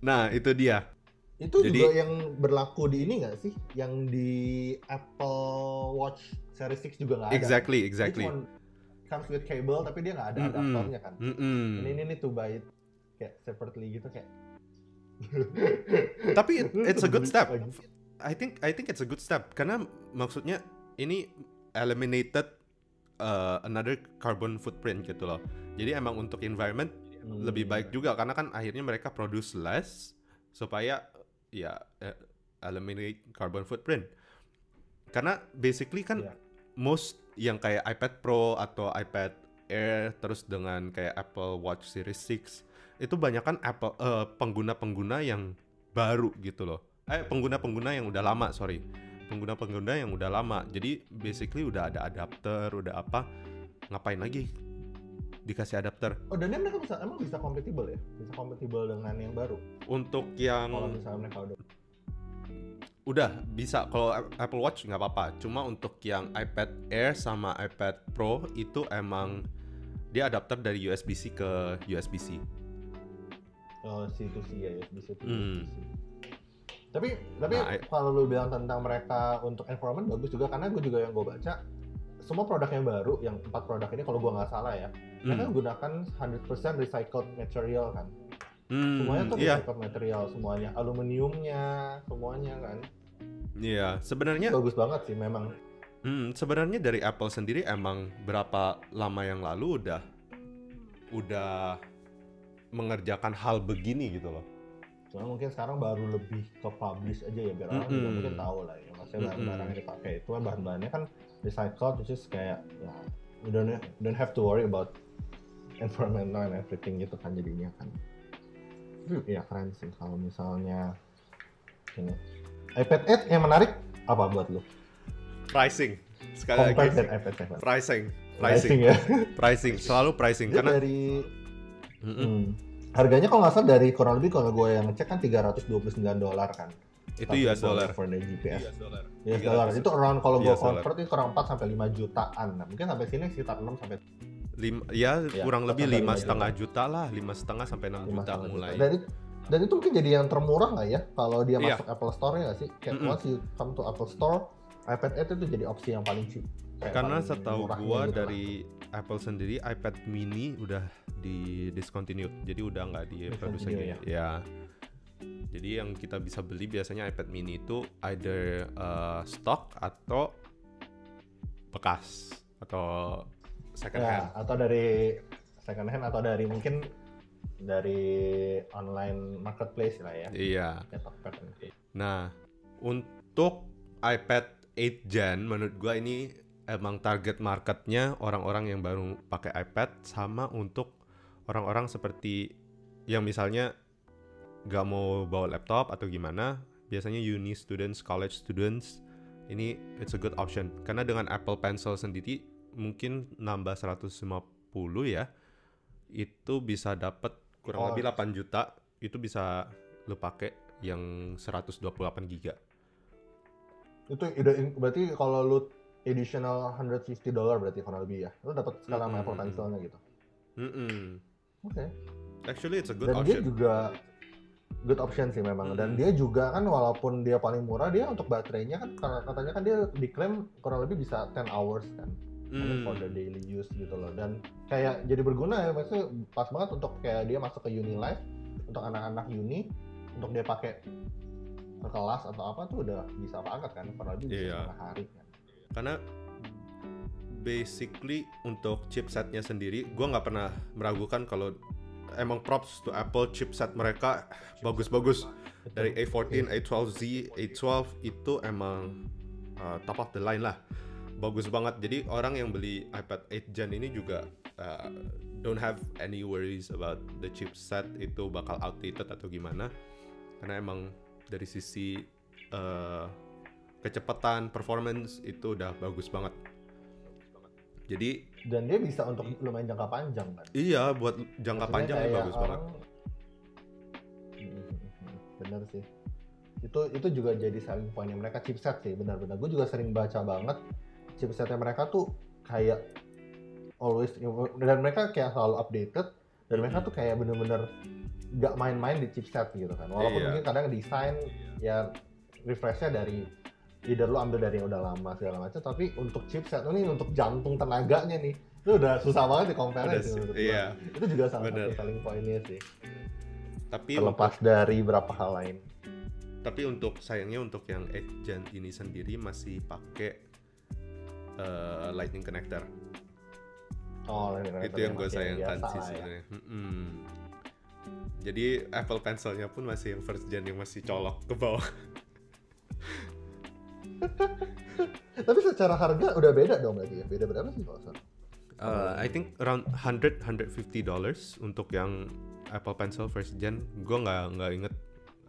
Nah, itu dia. Itu Jadi- juga yang berlaku di ini nggak sih? Yang di Apple Watch Series 6 juga nggak ada. Exactly, exactly. cuma comes with cable tapi dia nggak ada Mm-mm. adaptornya kan. Mm-mm. Ini ini to buy it kayak separately gitu kayak. Tapi it- it's a good step. I think I think it's a good step karena maksudnya ini eliminated uh, another carbon footprint gitu loh. Jadi emang untuk environment Hmm. lebih baik juga karena kan akhirnya mereka produce less supaya ya eh, eliminate carbon footprint. Karena basically kan Iya. most yang kayak iPad Pro atau iPad Air terus dengan kayak Apple Watch Series 6 itu banyak kan Apple eh, pengguna-pengguna yang baru gitu loh. Eh pengguna-pengguna yang udah lama, sorry. Pengguna-pengguna yang udah lama. Jadi basically udah ada adapter, udah apa? Ngapain lagi dikasih adapter? Oh dan mereka bisa emang bisa compatible ya? Bisa compatible dengan yang baru. Untuk yang Kalau misalnya mereka udah Udah bisa kalau Apple Watch nggak apa-apa. Cuma untuk yang iPad Air sama iPad Pro itu emang Dia adapter dari USB-C ke USB-C. Oh, C2C ya, USB-C Hmm. USB-C. Tapi tapi Nah, kalau lu bilang tentang mereka untuk environment bagus juga karena gue juga yang gue baca semua produk yang baru yang empat produk ini kalau gue nggak salah ya mereka Hmm. gunakan 100% recycled material kan Hmm, semuanya tuh iya, recycled material semuanya aluminiumnya semuanya kan iya. Sebenarnya bagus banget sih memang Hmm, sebenarnya dari Apple sendiri emang berapa lama yang lalu udah udah mengerjakan hal begini gitu loh. Cuma mungkin sekarang baru lebih ke publish aja ya biar orang juga Mm-mm. mungkin tahu lah ya. Maksudnya barang-barang yang dipakai itu kan bahan-bahannya kan recycled which is kayak ya you don't don't have to worry about environmental and everything gitu kan jadinya kan. Tapi ya keren sih kalau misalnya ini. iPad 8 yang menarik apa buat lu? Pricing. Sekali Compared lagi. iPad 7 pricing, Pricing pricing, ya. Pricing, selalu pricing. Dia karena dari Mm-mm. hmm, harganya kalau nggak salah dari kurang lebih kalau gue yang ngecek kan 329 dolar kan itu US dollar. for the GPS dollar. US dollar itu around kalau gue US convert itu kurang 4 sampai 5 jutaan. Nah, mungkin sampai sini sekitar 6 sampai Lim, ya, Ya, kurang lebih lima lima setengah juta lah, lima setengah sampai enam 5 juta mulai. Dan itu, dan itu mungkin jadi yang termurah nggak ya kalau dia Iya. masuk Apple Store ya nggak sih? Kayak Mm-mm. once you come to Apple Store, iPad Air itu jadi opsi yang paling cheap. Karena paling setahu gua gitu lah. dari Apple sendiri iPad mini udah di discontinued. Jadi udah nggak diproduksi lagi. Ya. Jadi yang kita bisa beli biasanya iPad mini itu either uh, stock atau bekas atau second hand. ya, atau dari second hand atau dari mungkin dari online marketplace lah ya. Iya. Nah, untuk iPad 8 Gen menurut gua ini emang target marketnya orang-orang yang baru pakai iPad sama untuk orang-orang seperti yang misalnya gak mau bawa laptop atau gimana biasanya uni students, college students ini it's a good option karena dengan Apple Pencil sendiri mungkin nambah 150 ya itu bisa dapat kurang Oh. lebih 8 juta itu bisa lo pakai yang 128 giga Itu berarti kalau lu additional 150 dolar berarti kurang lebih ya. Lu dapat sekarang Mm-mm. Apple Pencil-nya gitu. Mm-mm. Oke. Actually it's a good dan dia option. juga good option sih memang dan Mm. dia juga kan walaupun dia paling murah dia untuk baterainya kan karena katanya kan dia diklaim kurang lebih bisa 10 hours kan mean, for the Hmm. daily use gitu loh dan kayak jadi berguna ya maksudnya pas banget untuk kayak dia masuk ke uni life untuk anak-anak uni untuk dia pakai ke kelas atau apa tuh udah bisa banget kan kurang lebih bisa Iya. setengah hari kan Karena basically untuk chipsetnya sendiri, gua nggak pernah meragukan kalau emang props to Apple chipset mereka bagus-bagus. Dari A14, A12Z, A12 itu emang uh, top of the line lah, bagus banget. Jadi orang yang beli iPad 8 Gen ini juga uh, don't have any worries about the chipset itu bakal outdated atau gimana, karena emang dari sisi uh, kecepatan, performance itu udah bagus banget. Jadi dan dia bisa untuk lumayan jangka panjang kan? Iya buat jangka Maksudnya panjang kayak bagus banget. orang- Hmm, bener sih. Itu itu juga jadi selling pointnya mereka chipset sih benar-benar gue juga sering baca banget chipsetnya mereka tuh kayak always dan mereka kayak selalu updated dan mereka tuh kayak bener-bener gak main-main di chipset gitu kan. Walaupun Iya. mungkin kadang desain ya refreshnya dari either lu ambil dari yang udah lama segala macam tapi untuk chipset ini untuk jantung tenaganya nih itu udah susah banget di compare gua. iya. itu juga salah Bener. satu selling pointnya sih Tapi terlepas dari beberapa hal lain tapi untuk sayangnya untuk yang 8 Gen ini sendiri masih pakai uh, lightning connector. oh lain itu yang gue sayangkan sih sebenarnya. Mm-mm. Jadi Apple Pencil-nya pun masih yang first gen yang masih colok ke bawah. tapi secara harga udah beda dong berarti ya beda berapa sih kalau Uh, I think around 100 150 dollars untuk yang Apple Pencil first gen. Gue nggak nggak inget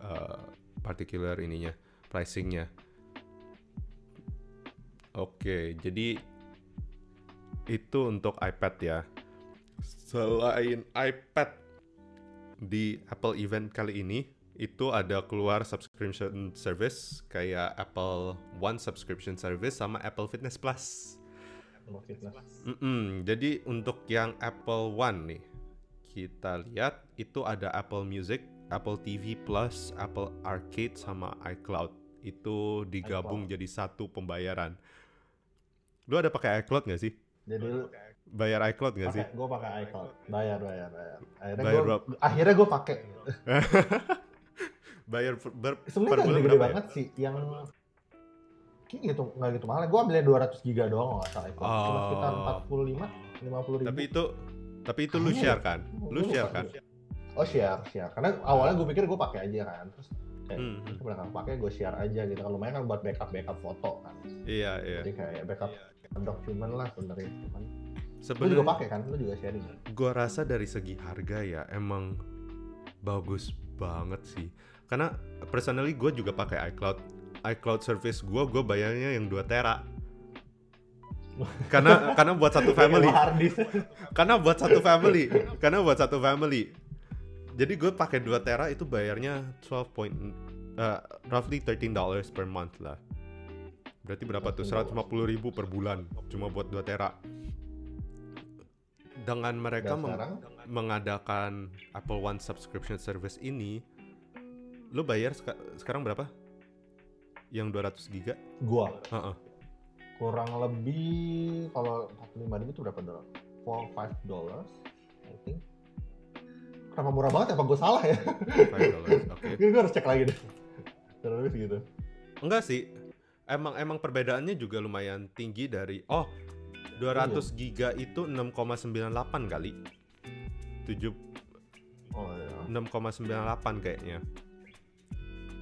uh, particular ininya pricingnya. Oke, jadi itu untuk iPad ya. Selain iPad di Apple event kali ini itu ada keluar subscription service kayak Apple One subscription service sama Apple Fitness Plus. fitness. Mm-mm, jadi untuk yang Apple One nih, kita lihat itu ada Apple Music, Apple TV Plus, Apple Arcade sama iCloud. Itu digabung jadi satu pembayaran. Lu ada pakai iCloud nggak sih? Jadi lu Bayar iCloud nggak sih? gue pakai iCloud, bayar bayar bayar. Akhirnya gue akhirnya gue pakai. Bayar per, ber- per bulan berapa ya? banget sih yang Kayaknya gitu, nggak gitu mahal. Gue ambilnya 200 giga doang kalau nggak salah. Cuma Oh. sekitar 45, 50 ribu. Tapi itu tapi itu lu Kayaknya share ya. kan? Lu share kan? Oh share, share. Karena awalnya gue pikir gue pakai aja kan. Terus kayak Hmm, belakang pakai gue share aja gitu. Kalau lumayan kan buat backup backup foto kan. Iya, iya. Jadi kayak backup dokumen lah sebenarnya. Cuman lu juga pakai kan? Lu juga sharing kan? gua rasa dari segi harga ya emang bagus banget sih. Karena personally gue juga pakai iCloud. iCloud service gue, gue bayarnya yang 2 tera. karena karena buat satu family. Karena buat satu family. Karena buat satu family. Jadi gue pakai 2 tera itu bayarnya 12 point eh, roughly 13 dollars per month lah. Berarti berapa tuh? 150 ribu per bulan cuma buat 2 tera. Dengan mereka sekarang mengadakan Apple One subscription service ini, lu bayar seka- sekarang berapa? Yang 200 giga? gua Heeh. kurang lebih kalau 45 ribu itu berapa dolar? 4 5 dollars I think. Kenapa murah banget ya? Apa gue salah ya? 5 dollars, Oke. gue harus cek lagi deh. Lebih segitu. Enggak sih. Emang emang perbedaannya juga lumayan tinggi dari oh 200 giga itu 6,98 kali. 7 Oh iya. 6,98 kayaknya.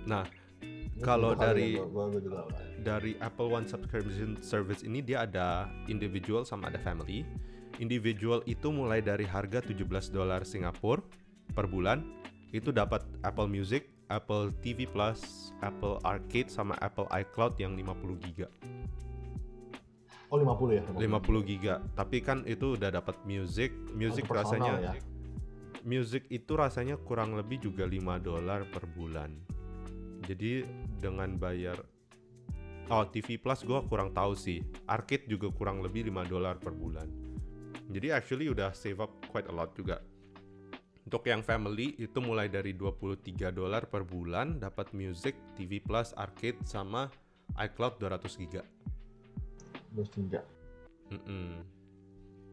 Nah, Kalau dari- dari Apple One subscription service ini dia ada individual sama ada family. Individual itu mulai dari harga 17 dolar Singapura per bulan. Itu dapat Apple Music, Apple TV Plus, Apple Arcade sama Apple iCloud yang 50 giga. Oh 50 ya? 50 giga. Tapi kan itu udah dapat music, music personal rasanya ya? music itu rasanya kurang lebih juga 5 dolar per bulan. Jadi dengan bayar Oh, TV Plus gua kurang tahu sih. Arcade juga kurang lebih 5 dolar per bulan. Jadi actually udah save up quite a lot juga. Untuk yang family itu mulai dari 23 dolar per bulan dapat music, TV Plus, arcade sama iCloud 200 giga. Terus tiga. Mm-mm.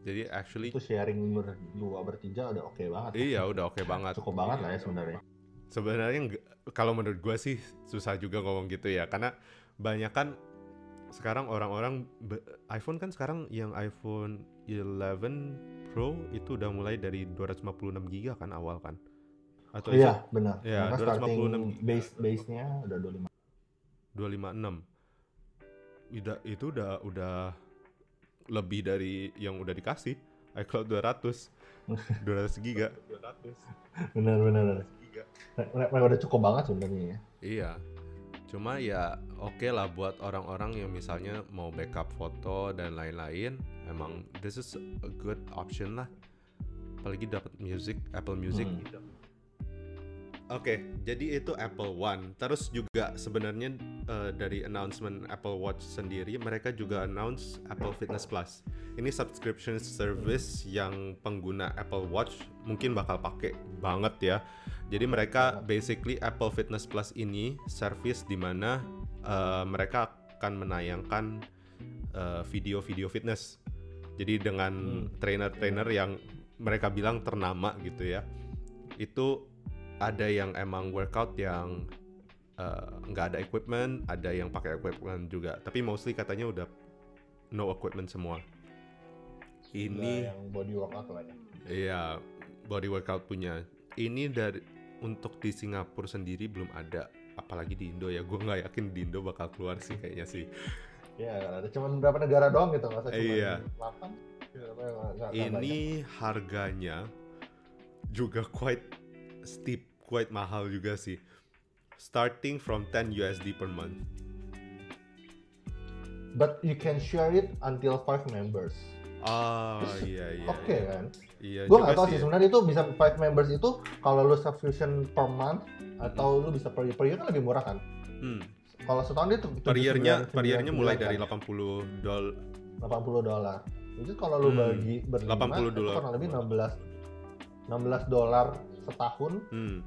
Jadi actually Itu sharing berdua bertiga udah oke banget. iya udah oke banget. Cukup banget lah ya sebenarnya. Sebenarnya kalau menurut gue sih susah juga ngomong gitu ya karena banyak kan sekarang orang-orang iPhone kan sekarang yang iPhone 11 Pro itu udah mulai dari 256 giga kan awal kan atau Iya benar. Karena 256 starting giga. base base-nya udah 25. it 256 udah itu udah udah lebih dari yang udah dikasih iCloud 200 200 giga Benar benar. Mereka mereka udah cukup banget sebenarnya ya. Iya. Cuma ya oke lah buat orang-orang yang misalnya mau backup foto dan lain-lain, emang this is a good option lah. Apalagi dapat music, Apple Music. Hmm. Oke, jadi itu Apple One. Terus juga sebenarnya eh, dari announcement Apple Watch sendiri, mereka juga announce Apple Fitness Plus. Ini subscription service yang pengguna Apple Watch mungkin bakal pakai banget ya. Jadi mereka basically Apple Fitness Plus ini service di mana eh, mereka akan menayangkan eh, video-video fitness. Jadi dengan Hmm. trainer-trainer yang mereka bilang ternama gitu ya. Itu ada yang emang workout yang eh, nggak ada equipment, ada yang pakai equipment juga. Tapi mostly katanya udah no equipment semua. Udah Ini yang body workout lah ya. Iya, body workout punya. Ini dari untuk di Singapura sendiri belum ada, apalagi di Indo ya. Gue nggak yakin di Indo bakal keluar sih kayaknya sih. Ya, ada cuma beberapa negara doang gitu, usah cuma Iya. 8. Ini harganya juga quite steep, quite mahal juga sih. Starting from 10 USD per month. But you can share it until 5 members. Ah, iya iya. Oke iya. kan? Iya Gue nggak tahu sih ya. sebenarnya itu bisa 5 members itu kalau lu subscription per month atau lu bisa per year, per year kan lebih murah kan? Hmm. Kalau setahun itu Per year-nya, per 79, year-nya mulai 99 dari kan? 80 dol 80 dolar. Itu kalau lu Hmm, bagi berlima 80 itu dolar. kurang lebih 16 16 dolar setahun Hmm.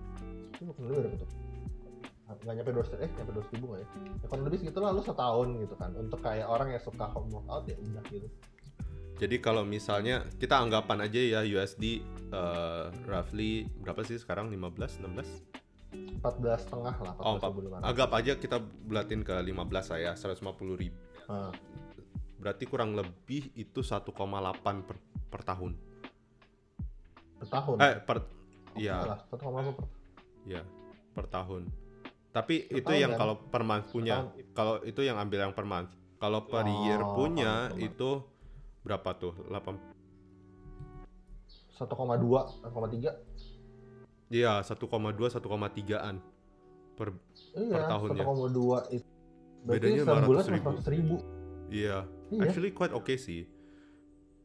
Itu kurang lebih berapa tuh? Nggak nyampe 200 eh nyampe 200 ribu nggak ya? ya kurang lebih segitu lah lu setahun gitu kan untuk kayak orang yang suka home workout ya udah gitu Jadi kalau misalnya kita anggapan aja ya USD eh, roughly berapa sih sekarang 15 16? 14 setengah lah Oh, 14.500 Anggap aja kita bulatin ke 15 saya 150 ribu. Nah, Berarti kurang lebih itu 1,8 per, per tahun. per tahun Eh per iya Salah, 1,8 per iya per tahun. Tapi Per itu tahun, yang kan? kalau per month punya. tahun. Kalau itu yang ambil yang per month. Kalau per Oh, year punya per month. itu berapa tuh? 8 1,2 1,3 Iya, 1,2 1,3-an per iya Per tahunnya. 1,2 itu Bedanya 500 cuma ribu. 100 ribu iya. iya Actually quite okay sih.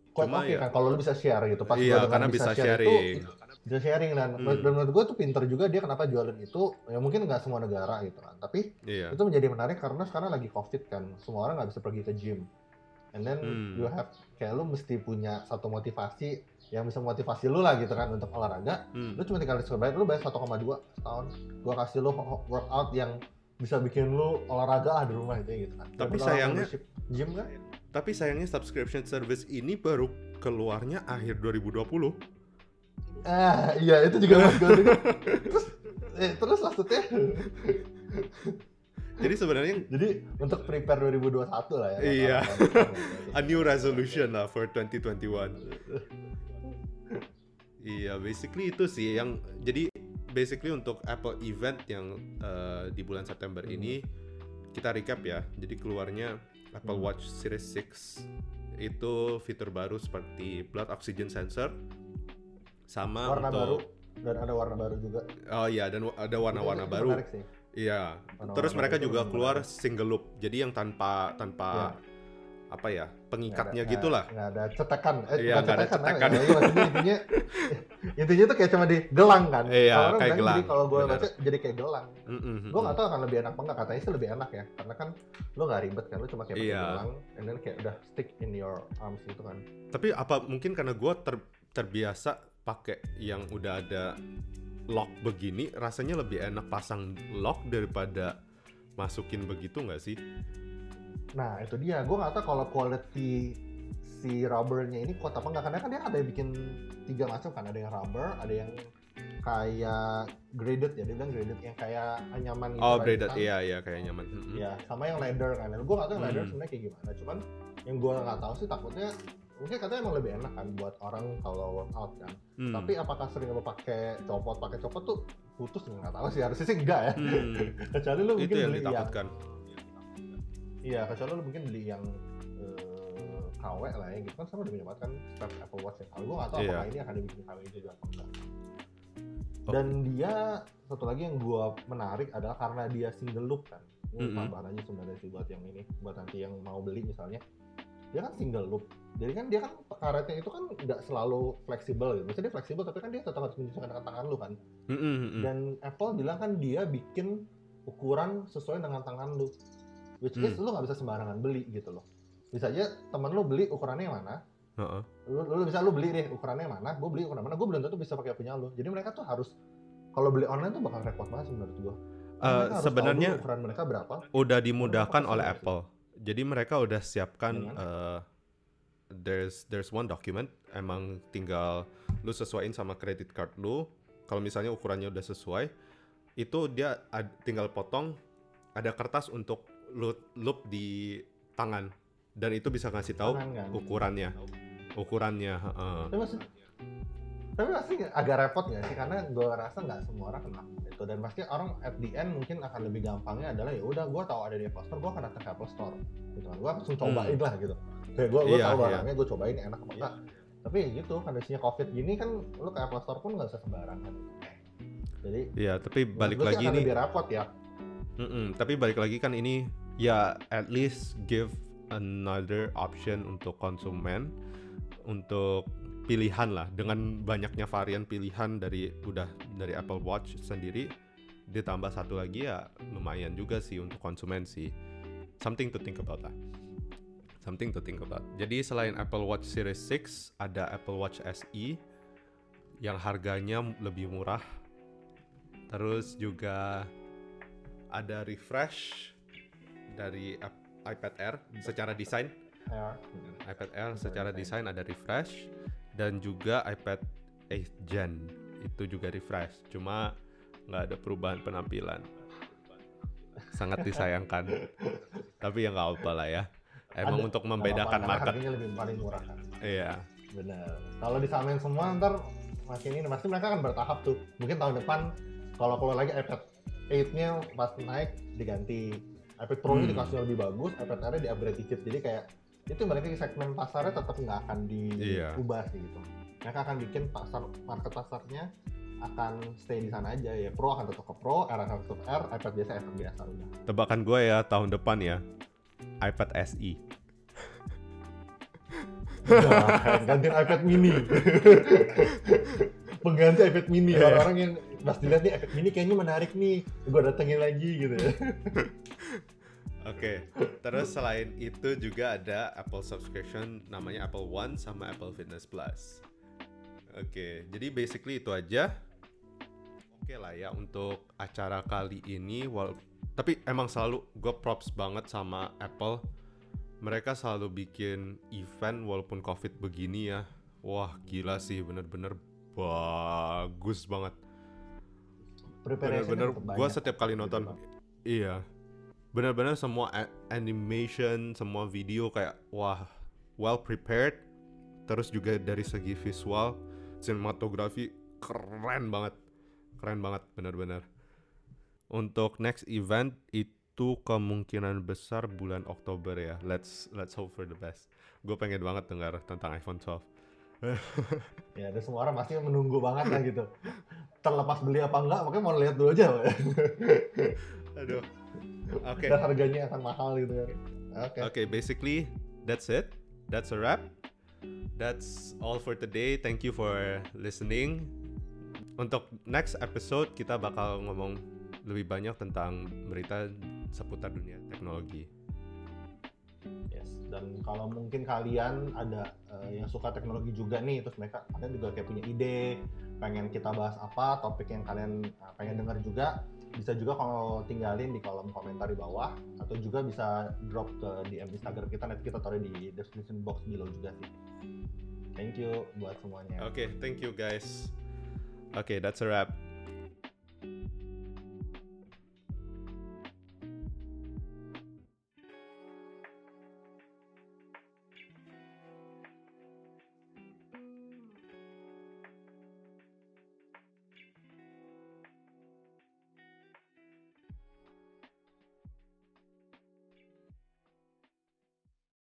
Quite cuma oke ya- kan kalau lu bisa share gitu pas Iya, karena bisa share sharing. itu, bisa sharing dan Hmm. dan menurut gue tuh pinter juga dia kenapa jualan itu ya mungkin nggak semua negara gitu kan tapi Iya. itu menjadi menarik karena sekarang lagi covid kan semua orang nggak bisa pergi ke gym and then Hmm. you have kayak lu mesti punya satu motivasi yang bisa motivasi lu lah gitu kan untuk olahraga Hmm. lu cuma tinggal bayar lu bayar 1,2 setahun gua kasih lu workout yang bisa bikin lu olahraga lah di rumah gitu gitu kan Tapi sayangnya- gym kan Tapi sayangnya subscription service ini baru keluarnya akhir 2020. Ah iya itu juga mas gue terus eh, terus maksudnya Jadi sebenarnya jadi untuk prepare 2021 lah ya Iya. A new resolution lah for 2021. Iya, basically itu sih yang jadi basically untuk Apple event yang eh, di bulan September Hmm. ini kita recap ya. Jadi keluarnya Apple Hmm. Watch Series 6 itu fitur baru seperti blood oxygen sensor sama warna untuk baru dan ada warna baru juga oh iya dan ada warna-warna baru. menarik sih. Iya. Warna-warna Terus mereka itu juga keluar menarik. single loop. Jadi yang tanpa tanpa apa ya pengikatnya Nggak ada- gitulah. nggak ada cetekan eh Iya, nggak ada cetekan. ya, ya, intinya intinya tuh kayak cuma di gelang kan Iya, orang kayak gelang, jadi kalau gue baca jadi kayak gelang Mm-mm, gue nggak tahu akan lebih enak apa enggak katanya sih lebih enak ya karena kan lo nggak ribet kan lo cuma kayak pakai Iya. gelang and then kayak udah stick in your arms gitu kan Tapi apa mungkin karena gue terbiasa pakai yang udah ada lock begini, rasanya lebih enak pasang lock daripada masukin begitu nggak sih? nah itu dia gue nggak tahu kalau quality si rubbernya ini kuat apa enggak karena kan dia ada yang bikin tiga macam kan ada yang rubber ada yang kayak graded ya dia bilang graded yang kayak anyaman gitu Oh, kan. braided, Kan- iya iya kayak nyaman. Ya, sama yang leather kan. Gue gak tau yang leather Hmm. sebenarnya kayak gimana. Cuman yang gue nggak tahu sih takutnya mungkin katanya emang lebih enak kan buat orang kalau workout kan. Hmm. Tapi apakah sering lo pakai copot pakai copot tuh putus nggak tahu sih harusnya sih enggak ya. Hmm, kecuali lo itu mungkin yang beli yang ditakutkan. iya kecuali lo mungkin beli yang eh, KW lah ya gitu kan sama udah banyak kan strap Apple Watch yang KW. Gue nggak tahu Iya. apakah ini akan dibikin KW juga apa enggak. Oh. Dan dia satu lagi yang gua menarik adalah karena dia single loop kan. Ini Mm-mm. tambahan aja sebenarnya sih buat yang ini, buat nanti yang mau beli misalnya. Dia kan single loop. Jadi kan dia kan karetnya itu kan nggak selalu fleksibel gitu. Maksudnya dia fleksibel tapi kan dia tetap harus menyesuaikan dengan tangan lu kan. Mm-mm, mm-mm. Dan Apple bilang kan dia bikin ukuran sesuai dengan tangan lu. Which is Hmm. lu nggak bisa sembarangan beli gitu loh. Bisa aja temen lu beli ukurannya yang mana, Heeh. lu, lu bisa lu beli deh ukurannya yang mana, gue beli ukuran mana, gue belum tentu bisa pakai punya lu. Jadi mereka tuh harus kalau beli online tuh bakal repot banget sih menurut gue. Eh, sebenarnya ukuran mereka berapa? udah dimudahkan oleh? Apple. Jadi mereka udah siapkan Dengan? eh, there's there's one document emang tinggal lu sesuaiin sama credit card lu. Kalau misalnya ukurannya udah sesuai, itu dia ad- tinggal potong ada kertas untuk loop loop di tangan dan itu bisa ngasih tahu Tangan kan? ukurannya. Ukurannya, masih tapi pasti agak repot ya sih? Karena gue rasa nggak semua orang kenal itu. Dan pasti orang at the end mungkin akan lebih gampangnya adalah ya udah gue tahu ada di Apple Store gue akan datang ke Apple Store. Gitu kan. Gue langsung cobain lah gitu. Kayak gue gue Iya, tahu iya. barangnya gue cobain enak apa enggak. Tapi ya gitu kondisinya covid gini kan lu ke Apple Store pun nggak bisa sembarangan. Jadi Iya, tapi balik lagi nih. lebih repot ya. Mm-mm, tapi balik lagi kan ini ya at least give another option untuk konsumen untuk pilihan lah dengan banyaknya varian pilihan dari udah dari Apple Watch sendiri ditambah satu lagi ya lumayan juga sih untuk konsumen sih something to think about lah something to think about. Jadi selain Apple Watch Series 6 ada Apple Watch SE yang harganya lebih murah. Terus juga ada refresh dari iPad Air secara desain. Ya. iPad Air secara desain ada refresh dan juga iPad 8 Gen itu juga refresh. Cuma nggak ada perubahan penampilan. Sangat disayangkan. Tapi ya nggak apa lah ya. Emang Ada- untuk membedakan karena market. harganya lebih paling murah kan. Iya. Benar. Kalau disamain semua ntar makin ini pasti mereka akan bertahap tuh. Mungkin tahun depan kalau keluar lagi iPad 8-nya pas naik diganti. iPad Pro-nya Hmm. dikasih lebih bagus, iPad Air-nya di upgrade dikit. Jadi kayak itu di segmen pasarnya tetap nggak akan Iya. diubah sih gitu. Mereka akan bikin pasar market pasarnya akan stay di sana aja ya. Pro akan tetap ke Pro, R akan tetap R, iPad biasa iPad biasa udah. Tebakan gue ya tahun depan ya iPad SE. Gantiin iPad mini. Pengganti iPad mini Iya. orang-orang yang pas dilihat nih iPad mini kayaknya menarik nih, gue datengin lagi gitu ya. Oke, terus selain itu juga ada Apple subscription namanya Apple One sama Apple Fitness Plus. Oke, jadi basically itu aja. Oke lah ya untuk acara kali ini. Wal tapi emang selalu gue props banget sama Apple. Mereka selalu bikin event walaupun COVID begini ya. Wah gila sih, bener-bener bagus banget. Bener-bener gue setiap kali nonton Gitu. Iya. Benar-benar semua animation, semua video kayak wah, well prepared. Terus juga dari segi visual, sinematografi keren banget. Keren banget benar-benar. Untuk next event itu kemungkinan besar bulan Oktober ya. Let's let's hope for the best. Gue pengen banget dengar tentang iPhone 12. Ya, dan semua orang pasti menunggu banget lah gitu. Terlepas beli apa enggak, makanya mau lihat dulu aja. Aduh. Oke. Dan harganya akan mahal gitu kan. Oke. Okay, basically that's it. That's a wrap. That's all for today. Thank you for listening. Untuk next episode kita bakal ngomong lebih banyak tentang berita seputar dunia teknologi. Yes. Dan kalau mungkin kalian ada eh, yang suka teknologi juga nih, terus mereka kalian juga kayak punya ide, pengen kita bahas apa, topik yang kalian eh, pengen dengar juga, bisa juga kalau tinggalin di kolom komentar di bawah, atau juga bisa drop ke DM Instagram kita, nanti kita taruh di description box below juga sih. Thank you buat semuanya. Okay, thank you guys. Okay, that's a wrap.